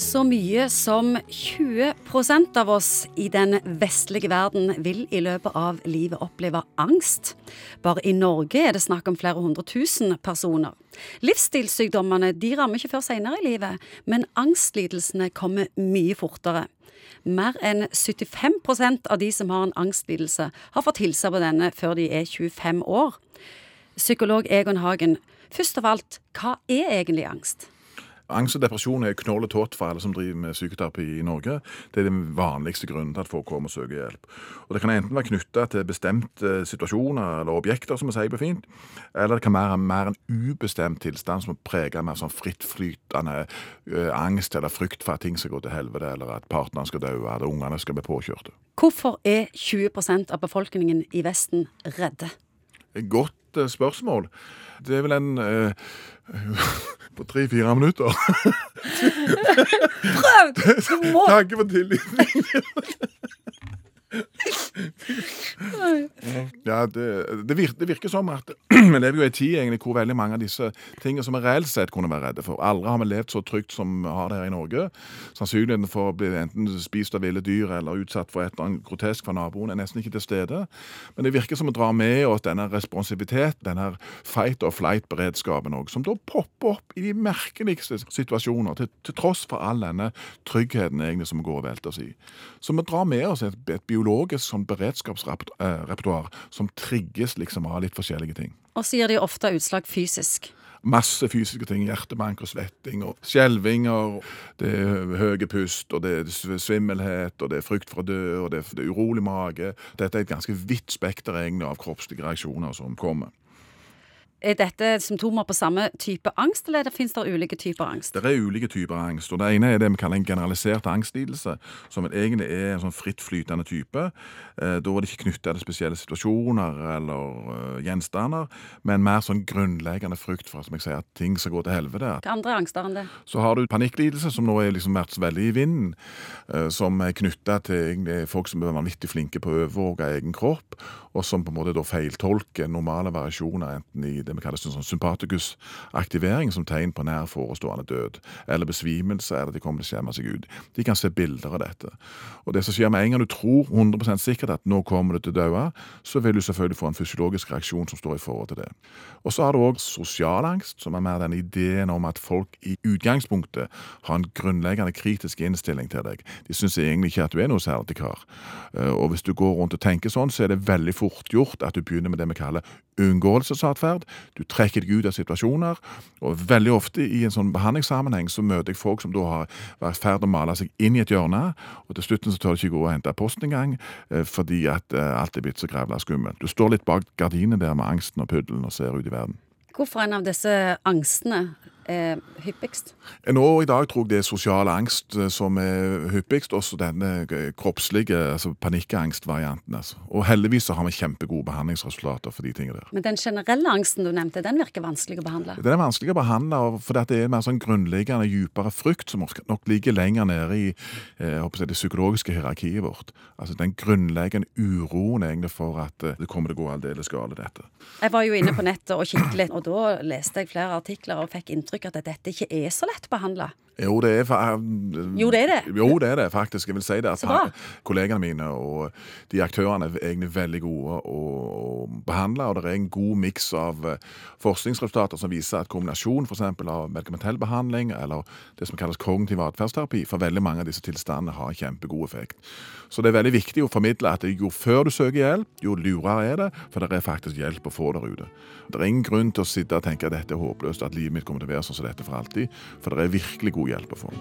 Så mye som 20% av oss i den vestlige verden vil i løpet av livet oppleve angst. Bare i Norge er det snakk om flere hundre tusen personer. Livsstilssykdommene de rammer ikke før senere i livet, men angstlidelsene kommer mye fortere. Mer enn 75% av de som har en angstlidelse, har fått hilse på denne før de er 25 år. Psykolog Egon Hagen, først av alt, hva er egentlig angst? Angst og depresjon er knoll og for alle som driver med psykoterapi i Norge. Det er den vanligste grunnen til at folk kommer og søker hjelp. Og Det kan enten være knytta til bestemte situasjoner eller objekter, som vi sier på fint, eller det kan være mer en ubestemt tilstand som er preget mer sånn frittflytende uh, angst eller frykt for at ting skal gå til helvete, eller at partneren skal dø, eller ungene skal bli påkjørte. Hvorfor er 20% av befolkningen i Vesten redde? Godt uh, spørsmål. Det er vel en uh, på tre-fire minutter. Prøv! Du må Takk for tilliten. Ja, det, det, virker, det, virker, som at vi lever jo i en tid egentlig hvor veldig mange av disse tingene som vi reelt sett kunne være redde for. Aldri har vi levd så trygt som vi har det her i Norge. Sannsynligheten for å bli enten spist av ville dyr eller utsatt for et eller annet grotesk fra naboen er nesten ikke til stede. Men det virker som vi drar med oss denne responsivitet, denne fight or flight-beredskapen òg, som da popper opp i de merkeligste situasjoner, til, til tross for all denne tryggheten egentlig som går og velter oss i. Så vi drar med oss et, et biologisk sånn beredskapsrepertoar som trigges liksom av litt forskjellige ting. Og så gir de ofte utslag fysisk. Masse fysiske ting. Hjertebank og svetting og skjelvinger. Det er høye pust, og det er svimmelhet, og det er frykt for å dø, og det er, det er urolig mage. Dette er et ganske vidt spekter egentlig av kroppslige reaksjoner som kommer. Er dette symptomer på samme type angst, eller det finnes det ulike typer angst? Det er ulike typer angst. og Det ene er det vi kaller en generalisert angstlidelse, som egentlig er en sånn frittflytende type. Eh, da er det ikke knytta til spesielle situasjoner eller uh, gjenstander, men mer sånn grunnleggende frykt for som jeg sier, at ting skal gå til helvete. Hva andre angster enn det? Så har du panikklidelse, som nå er liksom vært veldig i vinden, uh, som er knytta til folk som er vanvittig flinke på å overvåke egen kropp, og som på en måte da feiltolker normale variasjoner, enten i det vi kaller sånn sympaticus-aktivering som tegn på nær forestående død, eller besvimelse, eller de kommer til å skjemme seg ut. De kan se bilder av dette. Og det som skjer med en gang du tror 100% sikkert at nå kommer du til å dø, så vil du selvfølgelig få en fysiologisk reaksjon som står i forhold til det. Og så har du òg sosial angst, som er mer den ideen om at folk i utgangspunktet har en grunnleggende kritisk innstilling til deg. De syns egentlig ikke at du er noe særlig kar. Eh, og hvis du går rundt og tenker sånn, så er det veldig fort gjort at du begynner med det vi kaller unngåelsesatferd. Du trekker deg ut av situasjoner. Og veldig ofte i en sånn behandlingssammenheng så møter jeg folk som da har vært i ferd med å male seg inn i et hjørne, og til slutten så tør de ikke gå og hente posten engang eh, fordi at eh, alt er blitt så grævla skummelt. Du står litt bak gardinene der med angsten og puddelen og ser ut i verden. Hvorfor en av disse angstene er hyppigst? Nå i dag tror jeg det er sosial angst eh, som er hyppigst, også denne eh, kroppslige altså panikkangstvarianten. Altså. Og heldigvis så har vi kjempegode behandlingsresultater for de tingene der. Men den generelle angsten du nevnte, den virker vanskelig å behandle? Den er vanskelig å behandle fordi det er mer sånn grunnleggende, dypere frykt som nok ligger lenger nede i eh, det psykologiske hierarkiet vårt. Altså den grunnleggende uroen egentlig for at det kommer til å gå aldeles galt, dette. Jeg var jo inne på nettet og kikket litt, og da leste jeg flere artikler og fikk inntrykk inntrykk at dette ikke er så lett behandla? Jo, det er Jo, det er det. Jo, det er det faktisk. Jeg vil si det. At kollegene mine og de aktørene er egentlig veldig gode å behandle. Og det er en god miks av eh, forskningsresultater som viser at kombinasjon f.eks. av medikamentell behandling eller det som kalles kognitiv atferdsterapi for veldig mange av disse tilstandene har kjempegod effekt. Så det er veldig viktig å formidle at jo før du søker hjelp, jo lurere er det, for det er faktisk hjelp å få der ute. Det er ingen grunn til å sitte og tenke at dette er håpløst, at livet mitt kommer til å være sånn som dette for alltid, for det er virkelig god hjelp å få.